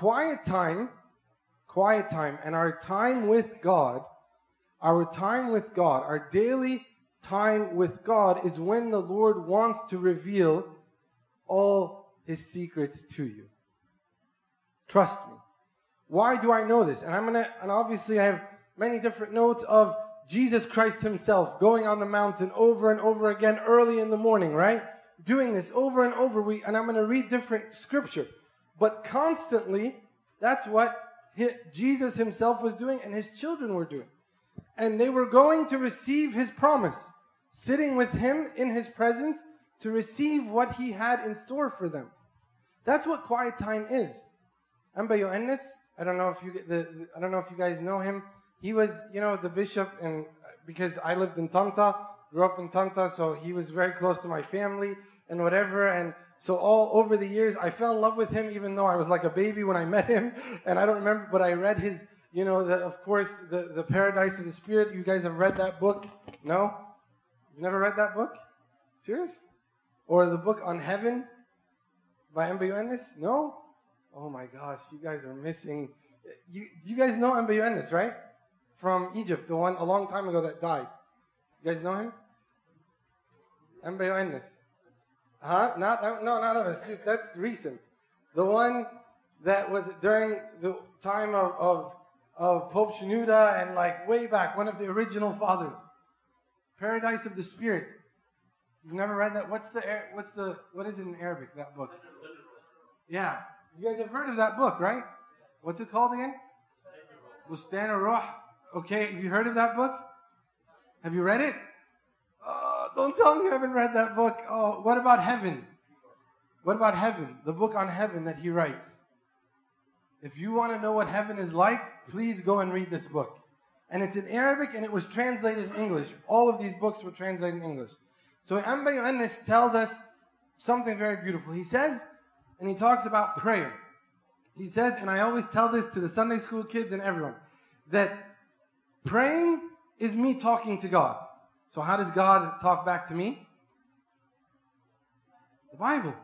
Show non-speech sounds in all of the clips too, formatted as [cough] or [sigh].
quiet time, quiet time, and our time with God, our time with God, our daily time with God is when the Lord wants to reveal all his secrets to you. Trust me. Why do I know this? And I'm gonna, and obviously I have many different notes of Jesus Christ himself going on the mountain over and over again early in the morning, right? Doing this over and over. We, and I'm gonna read different scripture. But constantly, that's what Jesus himself was doing and his children were doing. And they were going to receive his promise, sitting with him in his presence to receive what he had in store for them. That's what quiet time is. Amba Yoannis, I don't know if you the, I don't know if you guys know him. He was, you know, the bishop and uh, because I lived in Tanta, grew up in Tanta, so he was very close to my family and whatever and so all over the years, I fell in love with him, even though I was like a baby when I met him, [laughs] and I don't remember. But I read his, you know, the, of course, the the Paradise of the Spirit. You guys have read that book? No, you've never read that book? Serious? Or the book on heaven by Ennis? No. Oh my gosh, you guys are missing. You you guys know Ennis, right? From Egypt, the one a long time ago that died. You guys know him? Ennis. Huh? Not no, not of us. That's recent. The one that was during the time of of, of Pope Shenouda and like way back, one of the original fathers. Paradise of the Spirit. You've never read that? What's the what's the what is it in Arabic? That book. Yeah, you guys have heard of that book, right? What's it called again? Bustan Ruh. Okay, have you heard of that book? Have you read it? Don't tell me you haven't read that book. Oh, what about heaven? What about heaven? The book on heaven that he writes. If you want to know what heaven is like, please go and read this book. And it's in Arabic and it was translated in English. All of these books were translated in English. So Amba Yoannis tells us something very beautiful. He says, and he talks about prayer. He says, and I always tell this to the Sunday school kids and everyone, that praying is me talking to God. So, how does God talk back to me? The Bible,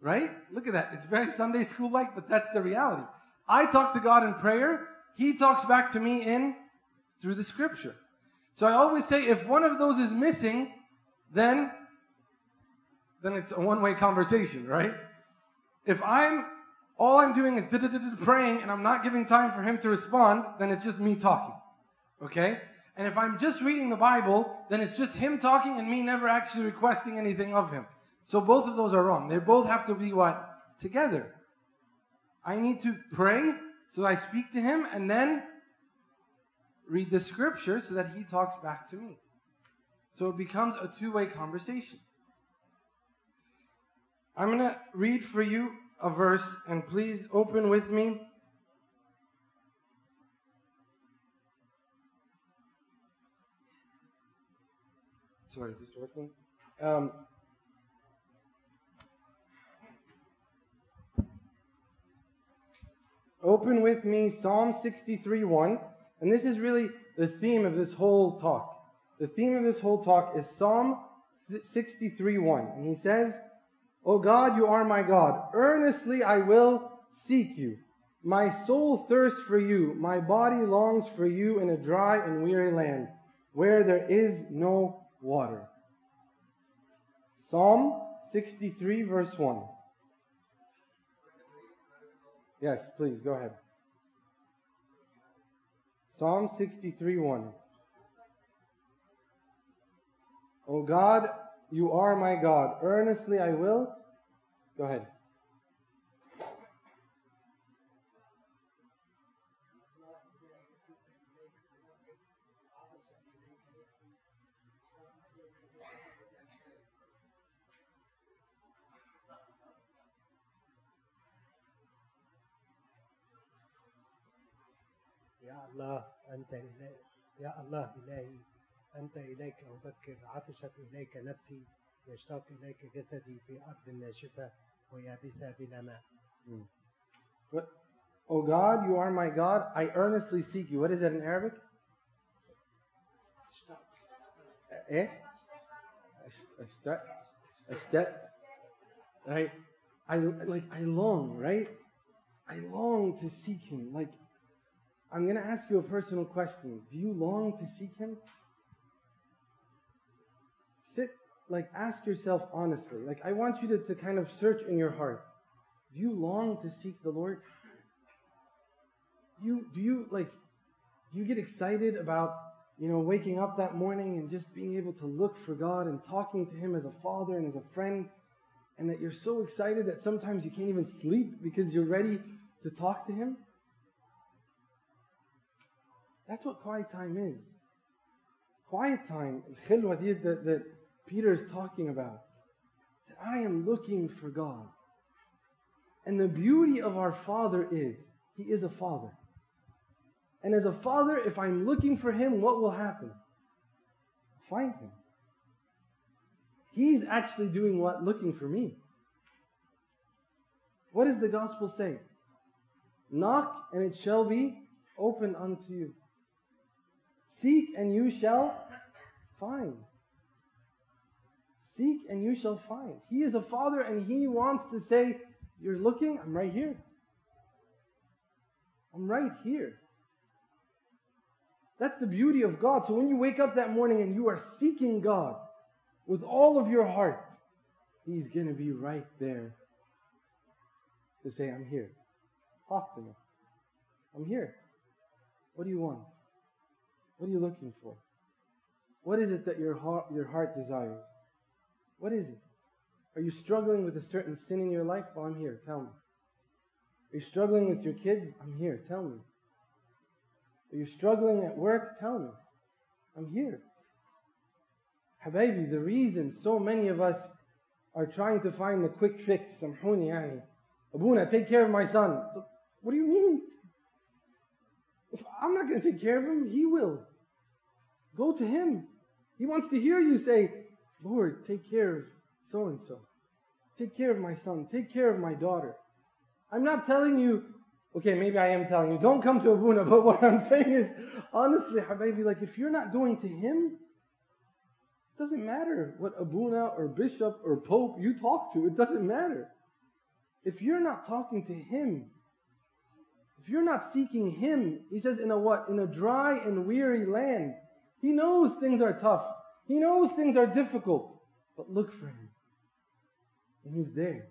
right? Look at that. It's very Sunday school like, but that's the reality. I talk to God in prayer, He talks back to me in through the scripture. So I always say if one of those is missing, then then it's a one-way conversation, right? If I'm all I'm doing is praying and I'm not giving time for him to respond, then it's just me talking. Okay? And if I'm just reading the Bible, then it's just him talking and me never actually requesting anything of him. So both of those are wrong. They both have to be what? Together. I need to pray so I speak to him and then read the scripture so that he talks back to me. So it becomes a two way conversation. I'm going to read for you a verse, and please open with me Sorry, is this working? Um, open with me Psalm 63 1. And this is really the theme of this whole talk. The theme of this whole talk is Psalm 63 1. And he says, O God, you are my God. Earnestly I will seek you. My soul thirsts for you. My body longs for you in a dry and weary land where there is no water. Psalm 63, verse 1. Yes, please, go ahead. Psalm 63, 1. O God, you are my God. Earnestly I will. Go ahead. الله أنت إلهي يا الله إلهي أنت إليك أبكر عطشت إليك نفسي يشتاق إليك جسدي في أرض ناشفة ويابسة بلا ماء. What? Oh God, you are my God. I earnestly seek you. What is that in Arabic? Eh? Right? I like I long, right? I long to seek Him. Like, I'm going to ask you a personal question. Do you long to seek Him? Sit, like, ask yourself honestly. Like, I want you to, to kind of search in your heart. Do you long to seek the Lord? Do you, do you, like, do you get excited about, you know, waking up that morning and just being able to look for God and talking to Him as a father and as a friend? And that you're so excited that sometimes you can't even sleep because you're ready to talk to Him? That's what quiet time is. Quiet time, khilwa that, that Peter is talking about. That I am looking for God. And the beauty of our Father is, He is a Father. And as a father, if I'm looking for him, what will happen? Find him. He's actually doing what? Looking for me. What does the gospel say? Knock and it shall be open unto you. Seek and you shall find. Seek and you shall find. He is a father and he wants to say, You're looking, I'm right here. I'm right here. That's the beauty of God. So when you wake up that morning and you are seeking God with all of your heart, He's going to be right there to say, I'm here. Talk to me. I'm here. What do you want? What are you looking for? What is it that your heart, your heart desires? What is it? Are you struggling with a certain sin in your life? Well, I'm here. Tell me. Are you struggling with your kids? I'm here. Tell me. Are you struggling at work? Tell me. I'm here. Habibi, the reason so many of us are trying to find the quick fix, samhuni yani. Abuna, take care of my son. What do you mean? If I'm not going to take care of him, he will. Go to him. He wants to hear you say, Lord, take care of so and so. Take care of my son. Take care of my daughter. I'm not telling you Okay, maybe I am telling you, don't come to Abuna, [laughs] but what I'm saying is, honestly, Habibi, like if you're not going to him, it doesn't matter what Abuna or bishop or pope you talk to, it doesn't matter. If you're not talking to him, if you're not seeking him, he says, in a what? In a dry and weary land. He knows things are tough. He knows things are difficult. But look for him. And he's there.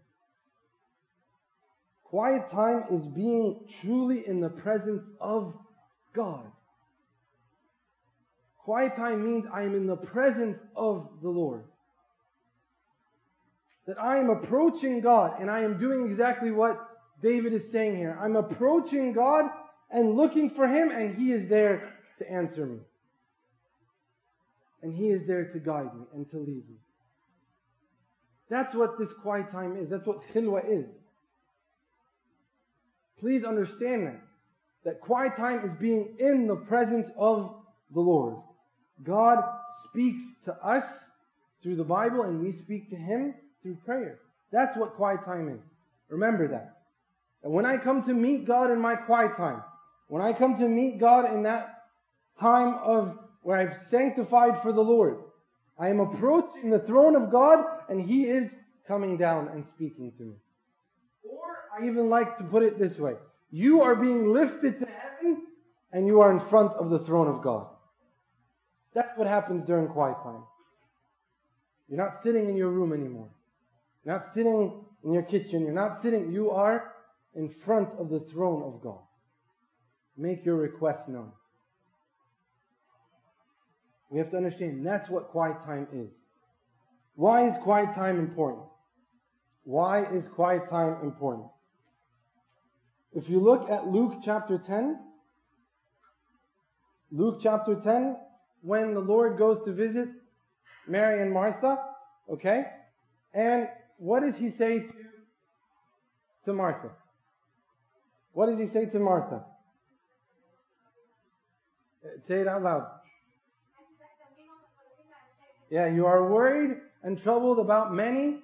Quiet time is being truly in the presence of God. Quiet time means I am in the presence of the Lord. That I am approaching God and I am doing exactly what David is saying here. I'm approaching God and looking for Him, and He is there to answer me. And He is there to guide me and to lead me. That's what this quiet time is. That's what khilwa is. Please understand that. That quiet time is being in the presence of the Lord. God speaks to us through the Bible, and we speak to Him through prayer. That's what quiet time is. Remember that. And when I come to meet God in my quiet time, when I come to meet God in that time of where I've sanctified for the Lord, I am approaching the throne of God, and He is coming down and speaking to me. Or I even like to put it this way you are being lifted to heaven and you are in front of the throne of God. That's what happens during quiet time. You're not sitting in your room anymore. You're not sitting in your kitchen. You're not sitting, you are in front of the throne of God. Make your request known. We have to understand that's what quiet time is. Why is quiet time important? Why is quiet time important? If you look at Luke chapter 10, Luke chapter 10, when the Lord goes to visit Mary and Martha, okay? And what does he say to, to Martha? What does he say to Martha? Say it out loud. Yeah, you are worried and troubled about many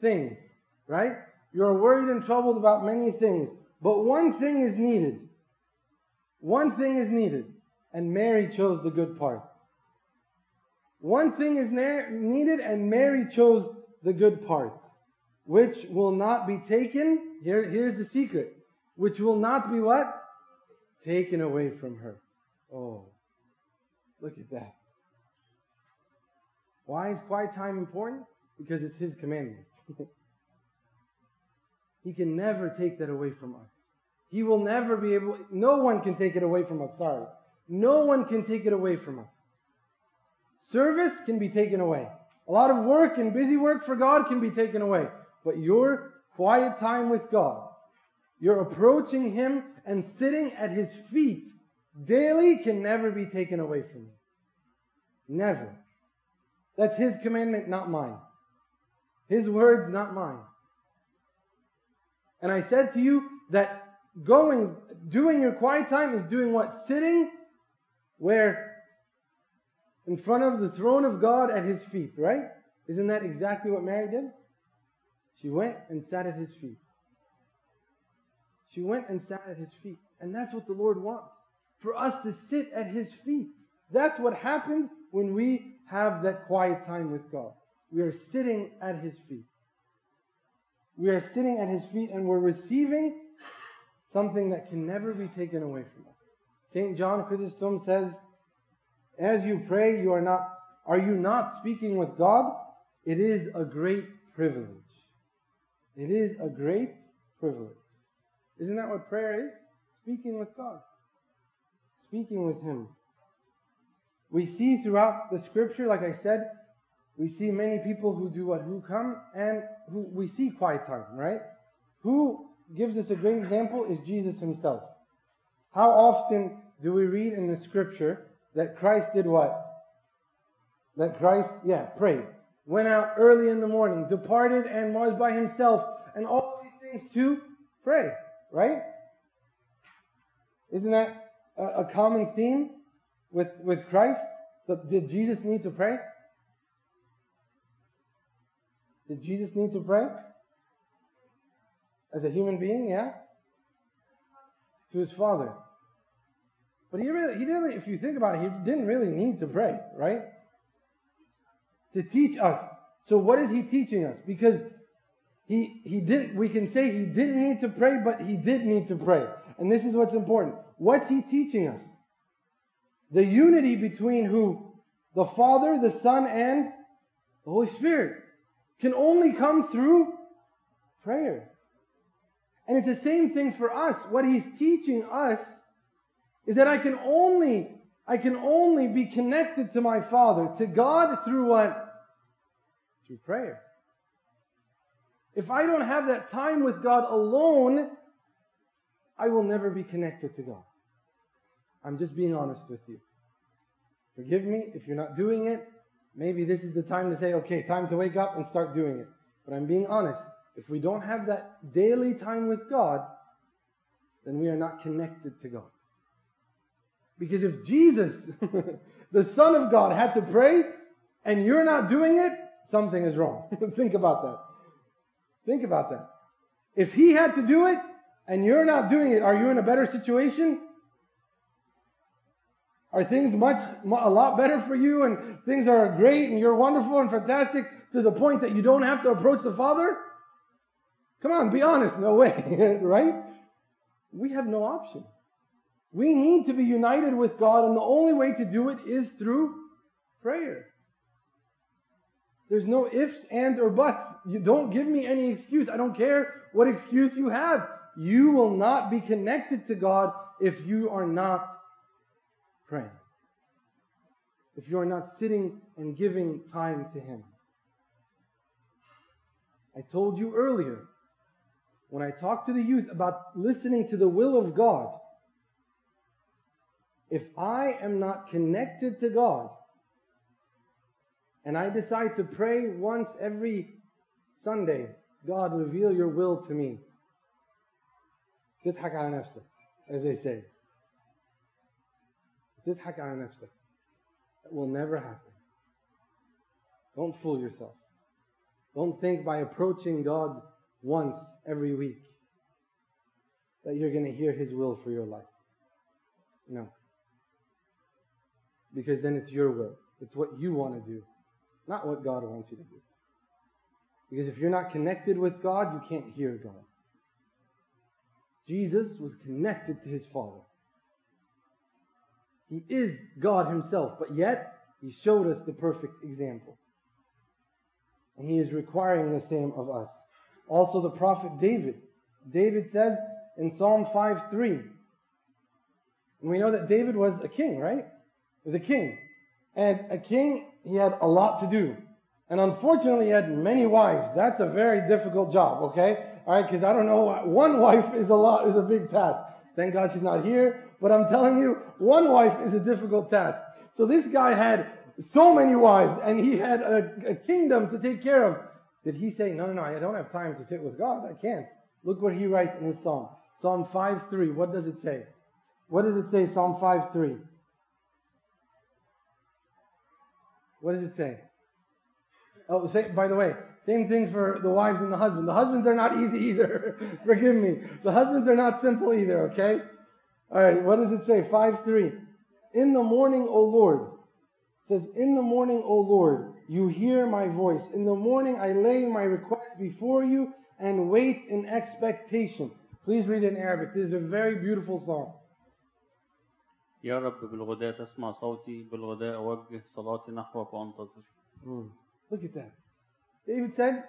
things, right? You are worried and troubled about many things. But one thing is needed. One thing is needed. And Mary chose the good part. One thing is needed, and Mary chose the good part, which will not be taken. Here, here's the secret which will not be what? Taken away from her. Oh, look at that. Why is quiet time important? Because it's His commandment. [laughs] he can never take that away from us. He will never be able, no one can take it away from us, sorry. No one can take it away from us. Service can be taken away. A lot of work and busy work for God can be taken away. But your quiet time with God, your approaching Him and sitting at His feet daily can never be taken away from you. Never. That's His commandment, not mine. His words, not mine. And I said to you that going, doing your quiet time is doing what? Sitting where? In front of the throne of God at His feet, right? Isn't that exactly what Mary did? She went and sat at His feet. She went and sat at His feet. And that's what the Lord wants for us to sit at His feet. That's what happens when we have that quiet time with God. We are sitting at His feet. We are sitting at His feet and we're receiving something that can never be taken away from us. St. John Chrysostom says, As you pray, you are not are you not speaking with God? It is a great privilege. It is a great privilege. Isn't that what prayer is? Speaking with God. Speaking with Him. We see throughout the scripture, like I said, we see many people who do what? Who come and who we see quiet time, right? Who gives us a great example is Jesus himself. How often do we read in the scripture that Christ did what? That Christ, yeah, prayed. Went out early in the morning, departed and was by himself, and all these things to pray, right? Isn't that a, a common theme with, with Christ? Did Jesus need to pray? Did Jesus need to pray? As a human being, yeah? To his Father. But he really, he didn't, if you think about it, he didn't really need to pray, right? To teach us. So what is he teaching us? Because he, he didn't, we can say he didn't need to pray, but he did need to pray. And this is what's important. What's he teaching us? The unity between who? The Father, the Son, and the Holy Spirit can only come through prayer. And it's the same thing for us. What he's teaching us is that I can only I can only be connected to my Father, to God through what? Through prayer. If I don't have that time with God alone, I will never be connected to God. I'm just being honest with you. Forgive me if you're not doing it. Maybe this is the time to say, okay, time to wake up and start doing it. But I'm being honest. If we don't have that daily time with God, then we are not connected to God. Because if Jesus, [laughs] the Son of God, had to pray and you're not doing it, something is wrong. [laughs] Think about that. Think about that. If he had to do it and you're not doing it, are you in a better situation? Are things much, a lot better for you and things are great and you're wonderful and fantastic to the point that you don't have to approach the Father? Come on, be honest. No way, [laughs] right? We have no option. We need to be united with God, and the only way to do it is through prayer. There's no ifs, ands, or buts. You don't give me any excuse. I don't care what excuse you have. You will not be connected to God if you are not praying. If you are not sitting and giving time to Him. I told you earlier, when I talked to the youth about listening to the will of God, if I am not connected to God, and I decide to pray once every Sunday, God, reveal your will to me. تضحك على نفسك, as they say. تضحك على نفسك. It will never happen. Don't fool yourself. Don't think by approaching God once every week that you're going to hear His will for your life. No. Because then it's your will. It's what you want to do, not what God wants you to do. Because if you're not connected with God, you can't hear God. Jesus was connected to his Father. He is God himself, but yet he showed us the perfect example. And he is requiring the same of us. Also, the prophet David. David says in Psalm 5 3, and we know that David was a king, right? He was a king. And a king, he had a lot to do. And unfortunately, he had many wives. That's a very difficult job, okay? All right, because I don't know, one wife is a lot, is a big task. Thank God she's not here. But I'm telling you, one wife is a difficult task. So this guy had so many wives and he had a, a kingdom to take care of. Did he say, no, no, no, I don't have time to sit with God? I can't. Look what he writes in his psalm. Psalm 5 3. What does it say? What does it say, Psalm 5 3? What does it say? Oh, say, by the way, same thing for the wives and the husband. The husbands are not [laughs] easy either. Forgive me. The husbands are not simple either, okay? All right, what does it say? 5 3. In the morning, O Lord. It says, In the morning, O Lord, you hear my voice. In the morning, I lay my request before you and wait in expectation. Please read it in Arabic. This is a very beautiful song. يا رب بالغداء تسمع صوتي بالغداء أوجه صلاتي نحوك وأنتظر Mm. Look at that. David said,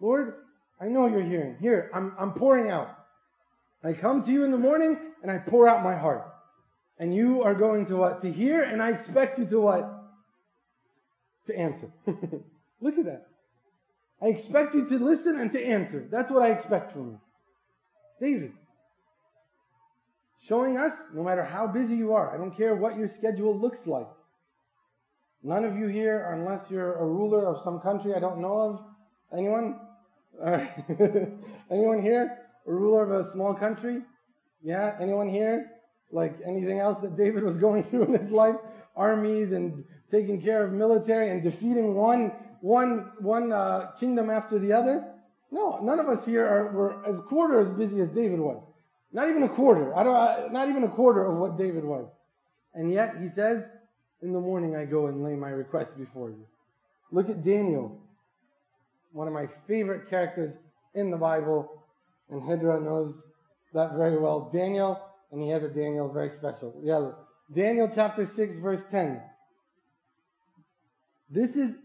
Lord, I know you're hearing. Here, I'm, I'm pouring out. I come to you in the morning and I pour out my heart. And you are going to what? To hear, and I expect you to what? To answer. [laughs] Look at that. I expect you to listen and to answer. That's what I expect from you. David. Showing us, no matter how busy you are, I don't care what your schedule looks like. None of you here, unless you're a ruler of some country I don't know of. Anyone? Right. [laughs] Anyone here? Ruler of a small country? Yeah? Anyone here? Like anything else that David was [laughs] going through in his life? Armies and taking care of military and defeating one, one, one uh, kingdom after the other? No, none of us here are, were as quarter as busy as David was. Not even a quarter. I don't, uh, not even a quarter of what David was. And yet he says, in the morning I go and lay my request before you. Look at Daniel, one of my favorite characters in the Bible, and Hydra knows that very well. Daniel, and he has a Daniel very special. Yeah, Daniel chapter 6, verse 10. This is,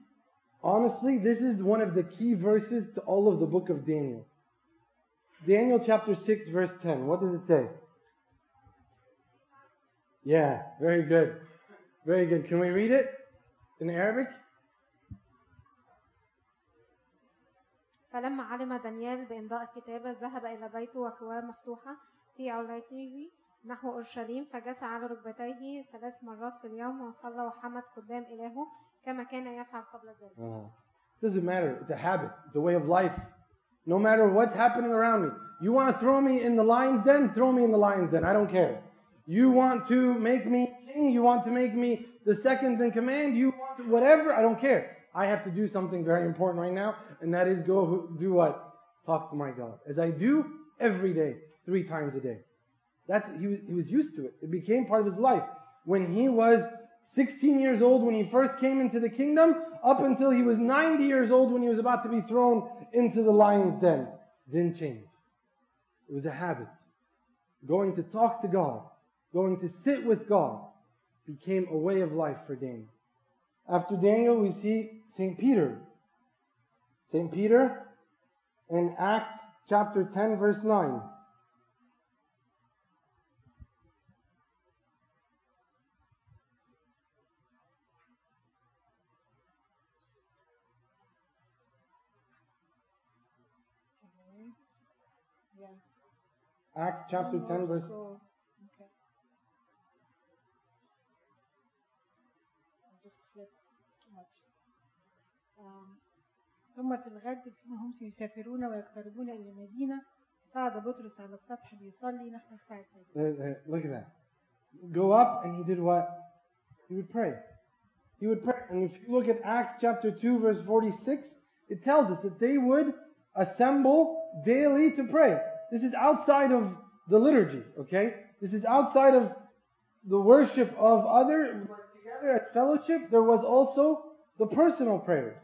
honestly, this is one of the key verses to all of the book of Daniel. Daniel chapter 6, verse 10. What does it say? Yeah, very good. Very good. Can we read it in Arabic? فلما علم دانيال بإمضاء الكتابة ذهب إلى بيته وكواه مفتوحة في عليته نحو أورشليم فجلس على ركبتيه ثلاث مرات في اليوم وصلى وحمد قدام إلهه كما كان يفعل قبل ذلك. Uh, doesn't matter. It's a habit. It's a way of life. No matter what's happening around me. You want to throw me in the lion's den? Throw me in the lion's den. I don't care. You want to make me king? You want to make me the second in command? You want to, whatever? I don't care. I have to do something very important right now, and that is go do what? Talk to my God. As I do every day, three times a day. That's he was, he was used to it. It became part of his life. When he was 16 years old when he first came into the kingdom, up until he was 90 years old when he was about to be thrown into the lion's den. Didn't change. It was a habit. Going to talk to God, going to sit with God, became a way of life for Daniel. After Daniel, we see St. Peter. St. Peter in Acts chapter 10, verse 9. Yeah. Acts chapter One 10, verse. Okay. I just flipped too much. Um, ثم في الغد فيهم يسافرون ويقتربون إلى المدينة صعد بطرس على السطح ليصلي نحو الساعة السادسة. There- there- Look at that. Go up, and he did what? He would pray. He would pray. And if you look at Acts chapter 2, verse 46, it tells us that they would assemble daily to pray. This is outside of the liturgy, okay? This is outside of the worship of other together at fellowship. There was also the personal prayers,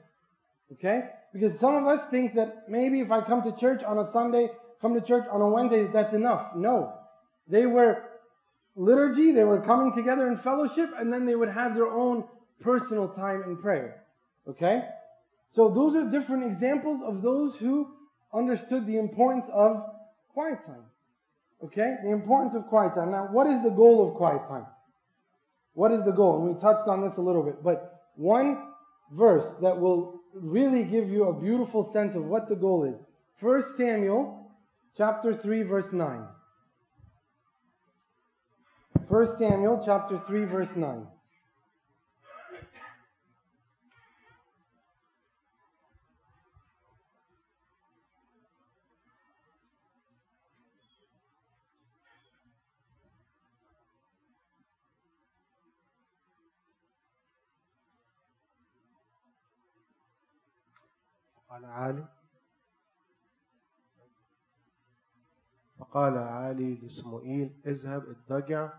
okay? Because some of us think that maybe if I come to church on a Sunday, come to church on a Wednesday, that's enough. No. They were liturgy, they were coming together in fellowship, and then they would have their own personal time in prayer. Okay? So those are different examples of those who understood the importance of quiet time. Okay? The importance of quiet time. Now, what is the goal of quiet time? What is the goal? And we touched on this a little bit, but one verse that will really give you a beautiful sense of what the goal is. 1 Samuel chapter 3 verse 9. 1 Samuel chapter 3 verse 9. قال عالي فقال عالي لسموئيل اذهب اضطجع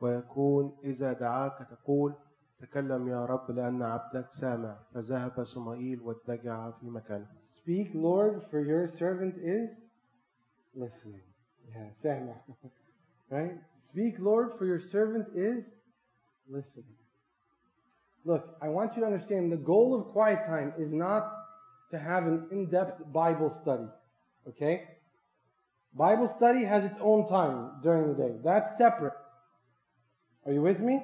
ويكون إذا دعاك تقول تكلم يا رب لأن عبدك سامع فذهب سموئيل واتجع في مكانه Speak, Lord, for your servant is listening. Yeah, Sama. right? Speak, Lord, for your servant is listening. Look, I want you to understand the goal of quiet time is not to have an in depth Bible study. Okay? Bible study has its own time during the day. That's separate. Are you with me?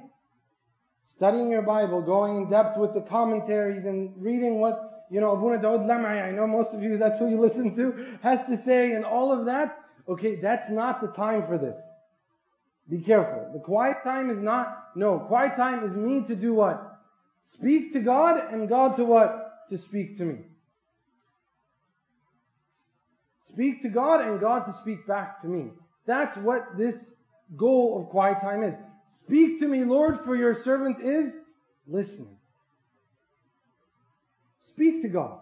Studying your Bible, going in depth with the commentaries and reading what, you know, Abuna Daud Lamai, I know most of you, that's who you [laughs] listen to, has to say and all of that. Okay, that's not the time for this. Be careful. The quiet time is not, no, quiet time is me to do what? Speak to God and God to what? To speak to me. Speak to God and God to speak back to me. That's what this goal of quiet time is. Speak to me, Lord, for your servant is listening. Speak to God.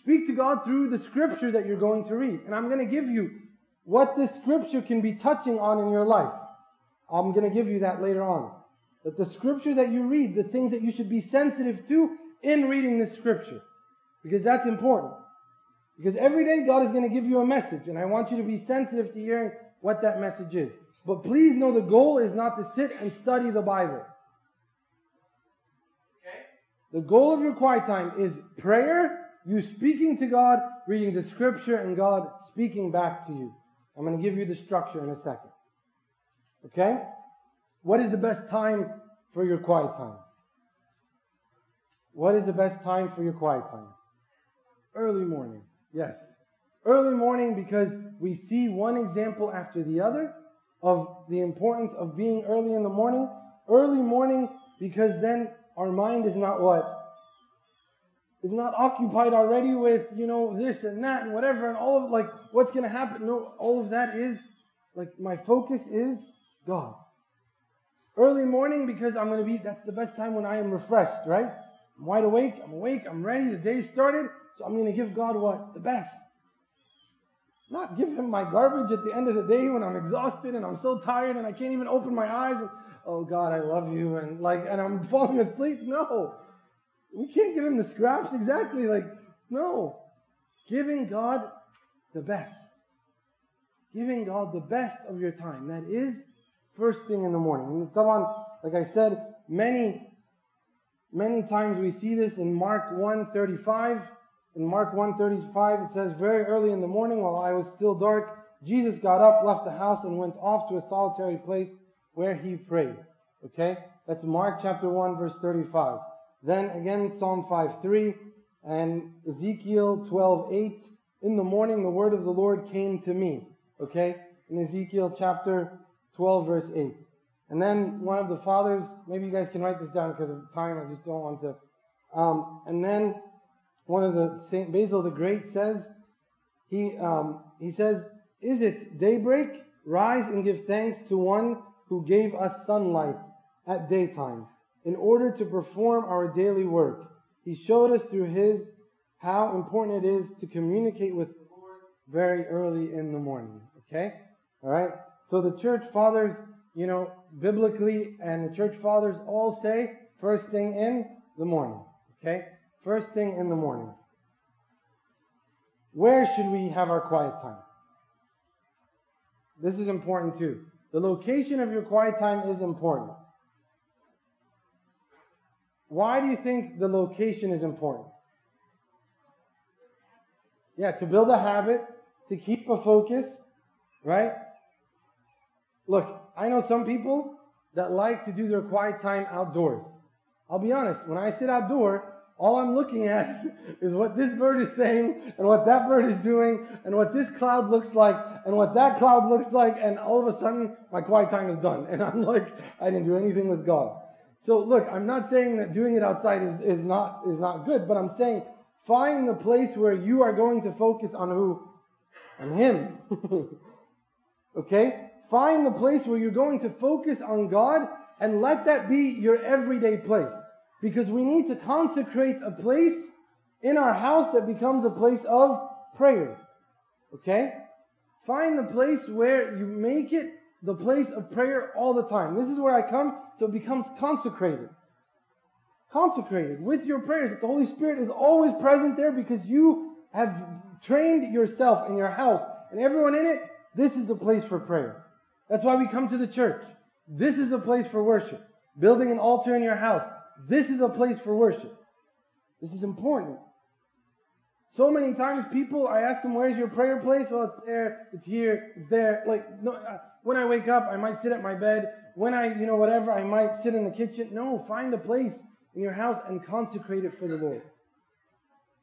Speak to God through the scripture that you're going to read. And I'm going to give you what this scripture can be touching on in your life. I'm going to give you that later on. That the scripture that you read, the things that you should be sensitive to in reading this scripture. Because that's important. Because every day God is going to give you a message, and I want you to be sensitive to hearing what that message is. But please know the goal is not to sit and study the Bible. Okay? The goal of your quiet time is prayer, you speaking to God, reading the scripture, and God speaking back to you. I'm going to give you the structure in a second. Okay? What is the best time for your quiet time? What is the best time for your quiet time? Early morning. Yes. Early morning because we see one example after the other of the importance of being early in the morning. Early morning because then our mind is not what? Is not occupied already with, you know, this and that and whatever and all of like what's going to happen. No, all of that is like my focus is God. Early morning because I'm going to be, that's the best time when I am refreshed, right? I'm wide awake, I'm awake, I'm ready, the day started. So I'm going to give God what? The best. Not give him my garbage at the end of the day when I'm exhausted and I'm so tired and I can't even open my eyes and, oh God, I love you and like, and I'm [laughs] falling asleep. No. We can't give him the scraps exactly. Like, no. Giving God the best. Giving God the best of your time. That is first thing in the morning. And like I said, many, many times we see this in Mark 135 in Mark 1:35 it says very early in the morning while I was still dark Jesus got up left the house and went off to a solitary place where he prayed. Okay? That's Mark chapter 1 verse 35 then again Psalm 5:3 and Ezekiel 12:8 in the morning the word of the Lord came to me. Okay? In Ezekiel chapter 12 verse 8 and then one of the fathers maybe you guys can write this down because of time I just don't want to um, and then one of the Saint Basil the Great says, he um, he says, "Is it daybreak? Rise and give thanks to one who gave us sunlight at daytime, in order to perform our daily work. He showed us through His how important it is to communicate with the Lord very early in the morning." Okay, all right. So the church fathers, you know, biblically, and the church fathers all say first thing in the morning. Okay. First thing in the morning. Where should we have our quiet time? This is important too. The location of your quiet time is important. Why do you think the location is important? Yeah, to build a habit, to keep a focus, right? Look, I know some people that like to do their quiet time outdoors. I'll be honest, when I sit outdoor, all I'm looking at [laughs] is what this bird is saying and what that bird is doing and what this cloud looks like and what that cloud looks like and all of a sudden my quiet time is done [laughs] and I'm like I didn't do anything with God. So look, I'm not saying that doing it outside is, is not is not good, but I'm saying find the place where you are going to focus on who? On him. [laughs] okay? Find the place where you're going to focus on God and let that be your everyday place. Because we need to consecrate a place in our house that becomes a place of prayer. Okay? Find the place where you make it the place of prayer all the time. This is where I come, so it becomes consecrated. Consecrated with your prayers. That the Holy Spirit is always present there because you have trained yourself in your house and everyone in it. This is the place for prayer. That's why we come to the church. This is a place for worship. Building an altar in your house. This is a place for worship. This is important. So many times people, I ask them, where's your prayer place? Well, it's there, it's here, it's there. Like, no, uh, when I wake up, I might sit at my bed. When I, you know, whatever, I might sit in the kitchen. No, find a place in your house and consecrate it for the Lord.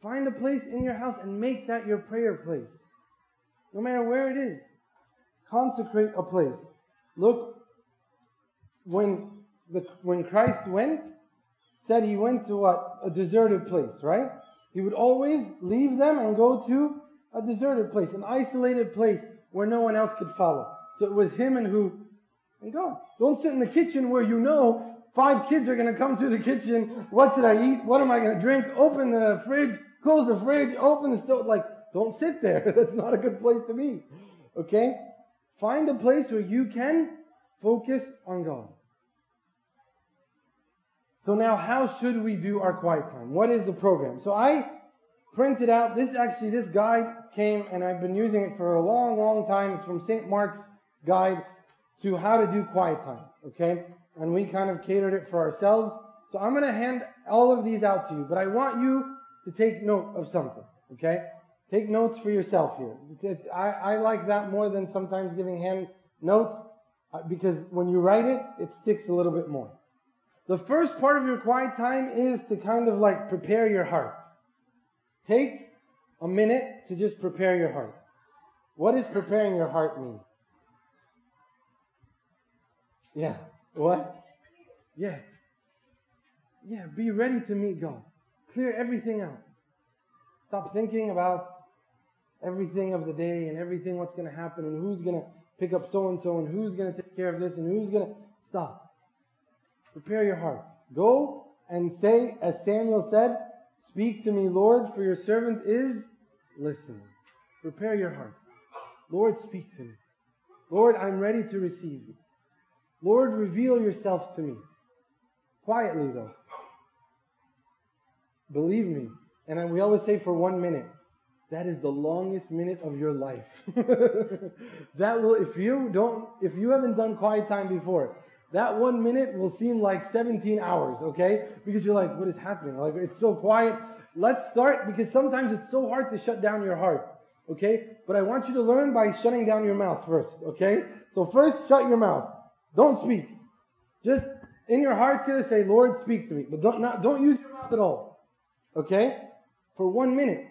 Find a place in your house and make that your prayer place. No matter where it is. Consecrate a place. Look, when, the, when Christ went, said he went to what? A deserted place, right? He would always leave them and go to a deserted place, an isolated place where no one else could follow. So it was him and who? And God. Don't sit in the kitchen where you know five kids are going to come through the kitchen. What should I eat? What am I going to drink? Open the fridge, close the fridge, open the stove. Like, don't sit there. [laughs] That's not a good place to be. Okay? Find a place where you can focus on God. So now how should we do our quiet time? What is the program? So I printed out this actually this guide came and I've been using it for a long long time. It's from St. Mark's guide to how to do quiet time, okay? And we kind of catered it for ourselves. So I'm going to hand all of these out to you, but I want you to take note of something, okay? Take notes for yourself here. It, I, I like that more than sometimes giving hand notes uh, because when you write it, it sticks a little bit more. The first part of your quiet time is to kind of like prepare your heart. Take a minute to just prepare your heart. What does preparing your heart mean? Yeah. What? Yeah. Yeah, be ready to meet God. Clear everything out. Stop thinking about everything of the day and everything what's going to happen and who's going to pick up so and so and who's going to take care of this and who's going to stop. Prepare your heart. Go and say, as Samuel said, Speak to me, Lord, for your servant is listening. Prepare your heart. Lord, speak to me. Lord, I'm ready to receive you. Lord, reveal yourself to me. Quietly, though. Believe me. And we always say for one minute, that is the longest minute of your life. [laughs] that will, if you don't, if you haven't done quiet time before, that one minute will seem like 17 hours, okay? Because you're like, what is happening? Like, it's so quiet. Let's start because sometimes it's so hard to shut down your heart, okay? But I want you to learn by shutting down your mouth first, okay? So, first, shut your mouth. Don't speak. Just in your heart, say, Lord, speak to me. But don't, not, don't use your mouth at all, okay? For one minute.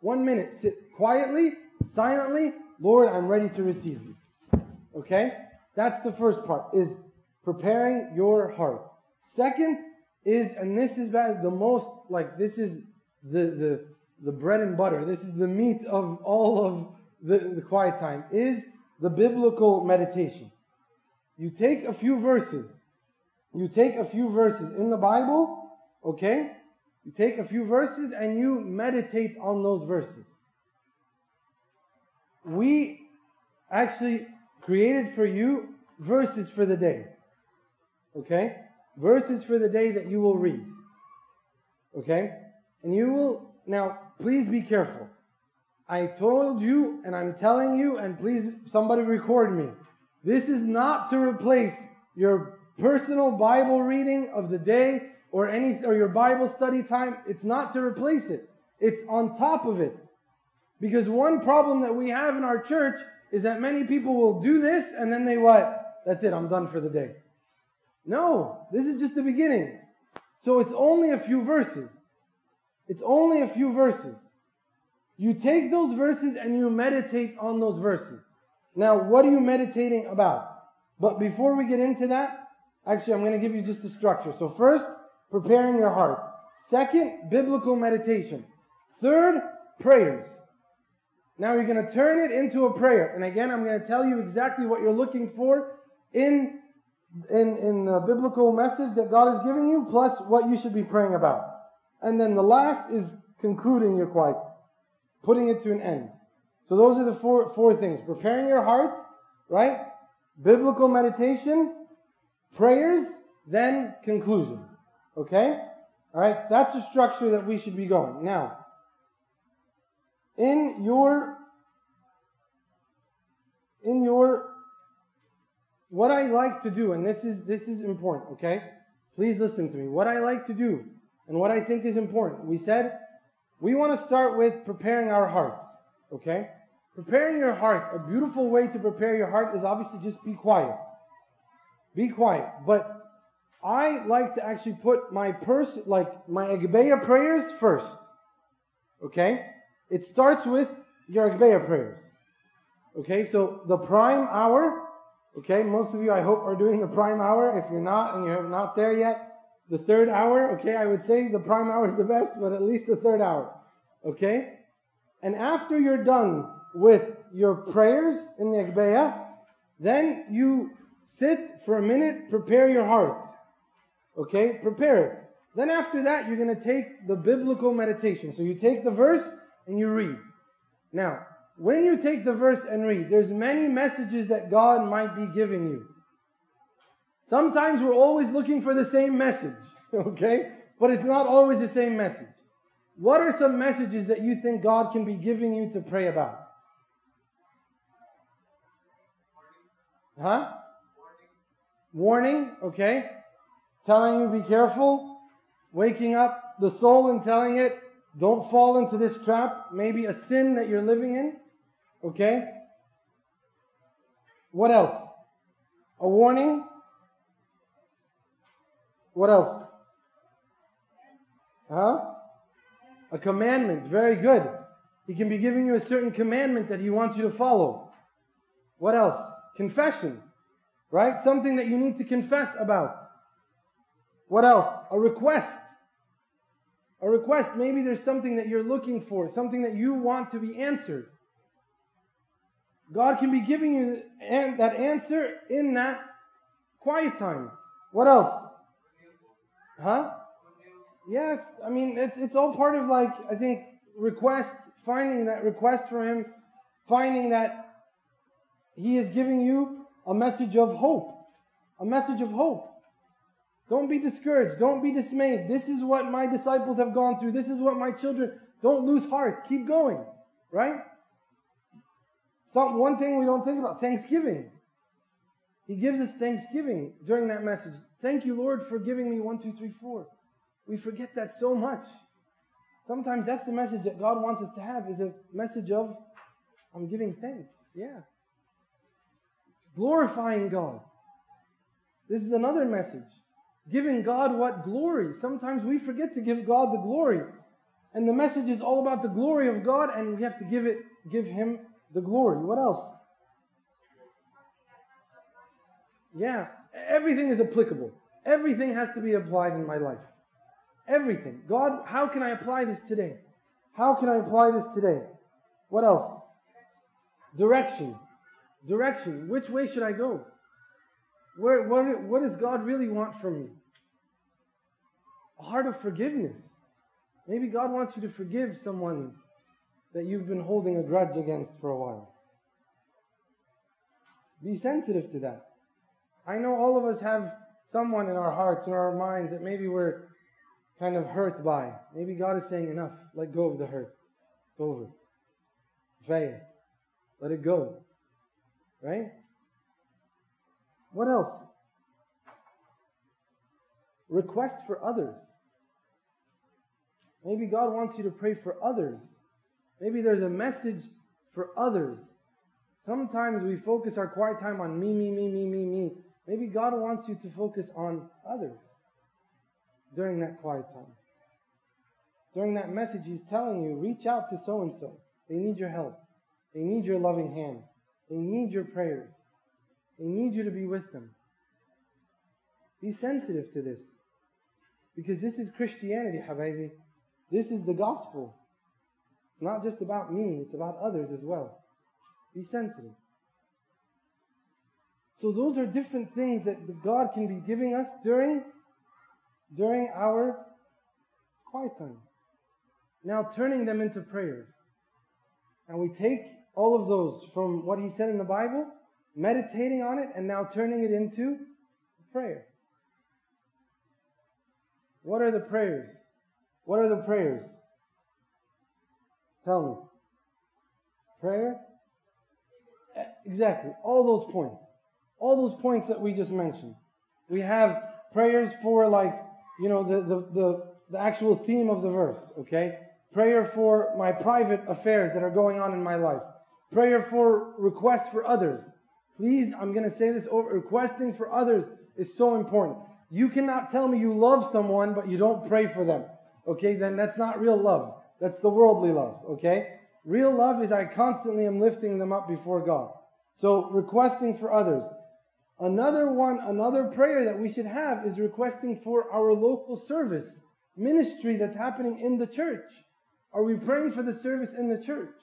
One minute. Sit quietly, silently. Lord, I'm ready to receive you. Okay? That's the first part, is preparing your heart. Second is, and this is the most, like, this is the, the, the bread and butter, this is the meat of all of the, the quiet time, is the biblical meditation. You take a few verses, you take a few verses in the Bible, okay? You take a few verses and you meditate on those verses. We actually created for you verses for the day. Okay? Verses for the day that you will read. Okay? And you will, now, please be careful. I told you, and I'm telling you, and please somebody record me. This is not to replace your personal Bible reading of the day or any or your Bible study time. It's not to replace it. It's on top of it. Because one problem that we have in our church is that many people will do this and then they what? That's it, I'm done for the day. No, this is just the beginning. So it's only a few verses. It's only a few verses. You take those verses and you meditate on those verses. Now, what are you meditating about? But before we get into that, actually, I'm going to give you just the structure. So, first, preparing your heart. Second, biblical meditation. Third, prayers. Now you're going to turn it into a prayer. And again, I'm going to tell you exactly what you're looking for in, in, in the biblical message that God is giving you, plus what you should be praying about. And then the last is concluding your quiet, putting it to an end. So those are the four, four things. Preparing your heart, right? Biblical meditation, prayers, then conclusion. Okay? All right? That's the structure that we should be going. Now, in your in your what I like to do, and this is this is important, okay? Please listen to me. What I like to do and what I think is important. We said we want to start with preparing our hearts, okay? Preparing your heart, a beautiful way to prepare your heart is obviously just be quiet. Be quiet. But I like to actually put my purse, like my Agbeya prayers first. Okay? It starts with your Agbeya prayers. Okay, so the prime hour, okay, most of you I hope are doing the prime hour. If you're not and you're not there yet, the third hour, okay, I would say the prime hour is the best, but at least the third hour. Okay? And after you're done with your prayers in the Agbeya, then you sit for a minute, prepare your heart. Okay? Prepare it. Then after that, you're going to take the biblical meditation. So you take the verse and you read. Now, when you take the verse and read, there's many messages that God might be giving you. Sometimes we're always looking for the same message, [laughs] okay? But it's not always the same message. What are some messages that you think God can be giving you to pray about? Huh? Warning, okay? Telling you be careful. Waking up the soul and telling it, don't fall into this trap. Maybe a sin that you're living in. Okay? What else? A warning? What else? Huh? A commandment. Very good. He can be giving you a certain commandment that he wants you to follow. What else? Confession. Right? Something that you need to confess about. What else? A request. A request. Maybe there's something that you're looking for, something that you want to be answered. God can be giving you that answer in that quiet time. What else? Huh? Yeah, it's, I mean, it's, it's all part of like, I think, request, finding that request for Him, finding that He is giving you a message of hope. A message of hope. Don't be discouraged. Don't be dismayed. This is what my disciples have gone through. This is what my children. Don't lose heart. Keep going. Right? Some, one thing we don't think about Thanksgiving. He gives us thanksgiving during that message. Thank you, Lord, for giving me one, two, three, four. We forget that so much. Sometimes that's the message that God wants us to have is a message of I'm giving thanks. Yeah. Glorifying God. This is another message. Giving God what glory. Sometimes we forget to give God the glory. And the message is all about the glory of God, and we have to give it, give Him the glory. What else? Yeah, everything is applicable. Everything has to be applied in my life. Everything. God, how can I apply this today? How can I apply this today? What else? Direction. Direction. Which way should I go? Where, what, what does God really want from you? A heart of forgiveness. Maybe God wants you to forgive someone that you've been holding a grudge against for a while. Be sensitive to that. I know all of us have someone in our hearts or our minds that maybe we're kind of hurt by. Maybe God is saying, enough, let go of the hurt. It's over. Fail. Let it go. Right? What else? Request for others. Maybe God wants you to pray for others. Maybe there's a message for others. Sometimes we focus our quiet time on me, me, me, me, me, me. Maybe God wants you to focus on others during that quiet time. During that message, He's telling you, reach out to so and so. They need your help. They need your loving hand. They need your prayers. They need you to be with them. Be sensitive to this. Because this is Christianity, Habibi. This is the gospel. It's not just about me, it's about others as well. Be sensitive. So those are different things that God can be giving us during, during our quiet time. Now turning them into prayers. And we take all of those from what he said in the Bible, meditating on it, and now turning it into prayer. What are the prayers? What are the prayers? Tell me. Prayer? Exactly. All those points. All those points that we just mentioned. We have prayers for like, you know, the, the, the, the actual theme of the verse, okay? Prayer for my private affairs that are going on in my life. Prayer for requests for others. Please, I'm going to say this over. Requesting for others is so important. You cannot tell me you love someone, but you don't pray for them. Okay, then that's not real love. That's the worldly love. Okay? Real love is I constantly am lifting them up before God. So, requesting for others. Another one, another prayer that we should have is requesting for our local service, ministry that's happening in the church. Are we praying for the service in the church?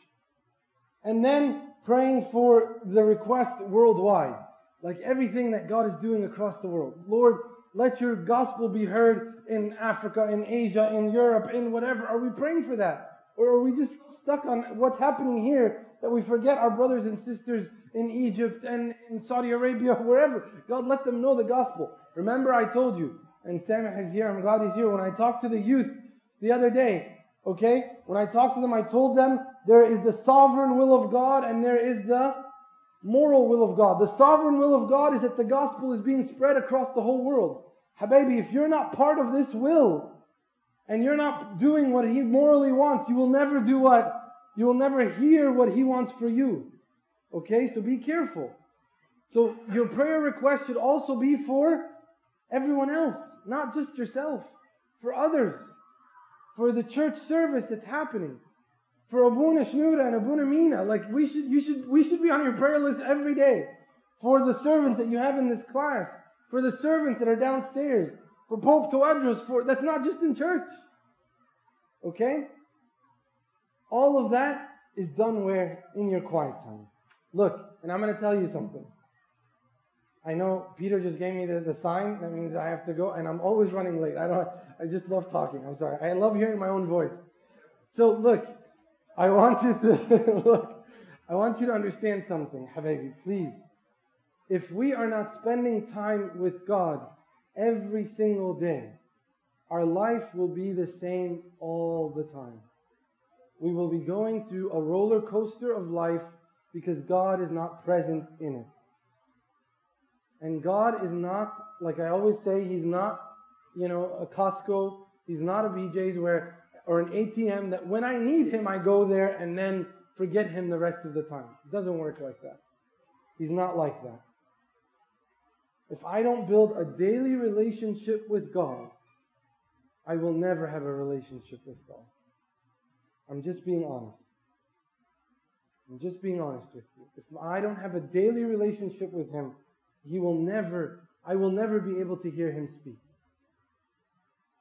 And then praying for the request worldwide, like everything that God is doing across the world. Lord, let your gospel be heard in Africa, in Asia, in Europe, in whatever. Are we praying for that? Or are we just stuck on what's happening here that we forget our brothers and sisters in Egypt and in Saudi Arabia, [laughs] wherever? God, let them know the gospel. Remember, I told you, and Samah is here, I'm glad he's here. When I talked to the youth the other day, okay, when I talked to them, I told them there is the sovereign will of God and there is the moral will of God. The sovereign will of God is that the gospel is being spread across the whole world. Habibi, if you're not part of this will and you're not doing what He morally wants, you will never do what? You will never hear what He wants for you. Okay, so be careful. So your prayer request should also be for everyone else, not just yourself, for others, for the church service that's happening for Abuna Shnura and Abuna Mina. Like we should, you should, we should be on your prayer list every day. For the servants that you have in this class, for the servants that are downstairs, for Pope Tawadros, for that's not just in church. Okay? All of that is done where? In your quiet time. Look, and I'm going to tell you something. I know Peter just gave me the, the sign. That means I have to go, and I'm always running late. I don't. I just love talking. I'm sorry. I love hearing my own voice. So look, I want you to [laughs] look. I want you to understand something, Habibi, please. If we are not spending time with God every single day, our life will be the same all the time. We will be going through a roller coaster of life because God is not present in it. And God is not, like I always say, He's not, you know, a Costco, He's not a BJ's where or an ATM that when I need him, I go there and then forget him the rest of the time. It doesn't work like that. He's not like that. If I don't build a daily relationship with God, I will never have a relationship with God. I'm just being honest. I'm just being honest with you. If I don't have a daily relationship with Him, He will never, I will never be able to hear Him speak.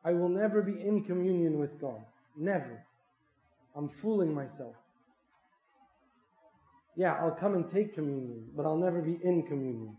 I will never be in communion with God. Never. I'm fooling myself. Yeah, I'll come and take communion, but I'll never be in communion.